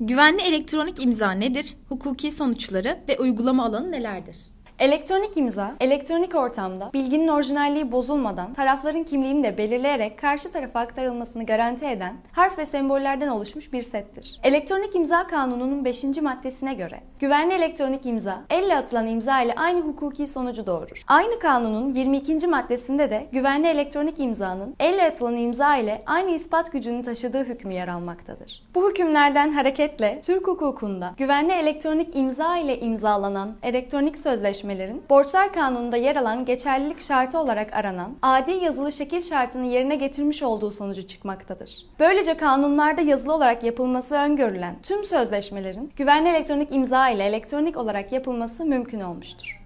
Güvenli elektronik imza nedir? Hukuki sonuçları ve uygulama alanı nelerdir? Elektronik imza, elektronik ortamda bilginin orijinalliği bozulmadan tarafların kimliğini de belirleyerek karşı tarafa aktarılmasını garanti eden harf ve sembollerden oluşmuş bir settir. Elektronik imza kanununun 5. maddesine göre güvenli elektronik imza, elle atılan imza ile aynı hukuki sonucu doğurur. Aynı kanunun 22. maddesinde de güvenli elektronik imzanın elle atılan imza ile aynı ispat gücünü taşıdığı hükmü yer almaktadır. Bu hükümlerden hareketle Türk hukukunda güvenli elektronik imza ile imzalanan elektronik sözleşme sözleşmelerin borçlar kanununda yer alan geçerlilik şartı olarak aranan adi yazılı şekil şartını yerine getirmiş olduğu sonucu çıkmaktadır. Böylece kanunlarda yazılı olarak yapılması öngörülen tüm sözleşmelerin güvenli elektronik imza ile elektronik olarak yapılması mümkün olmuştur.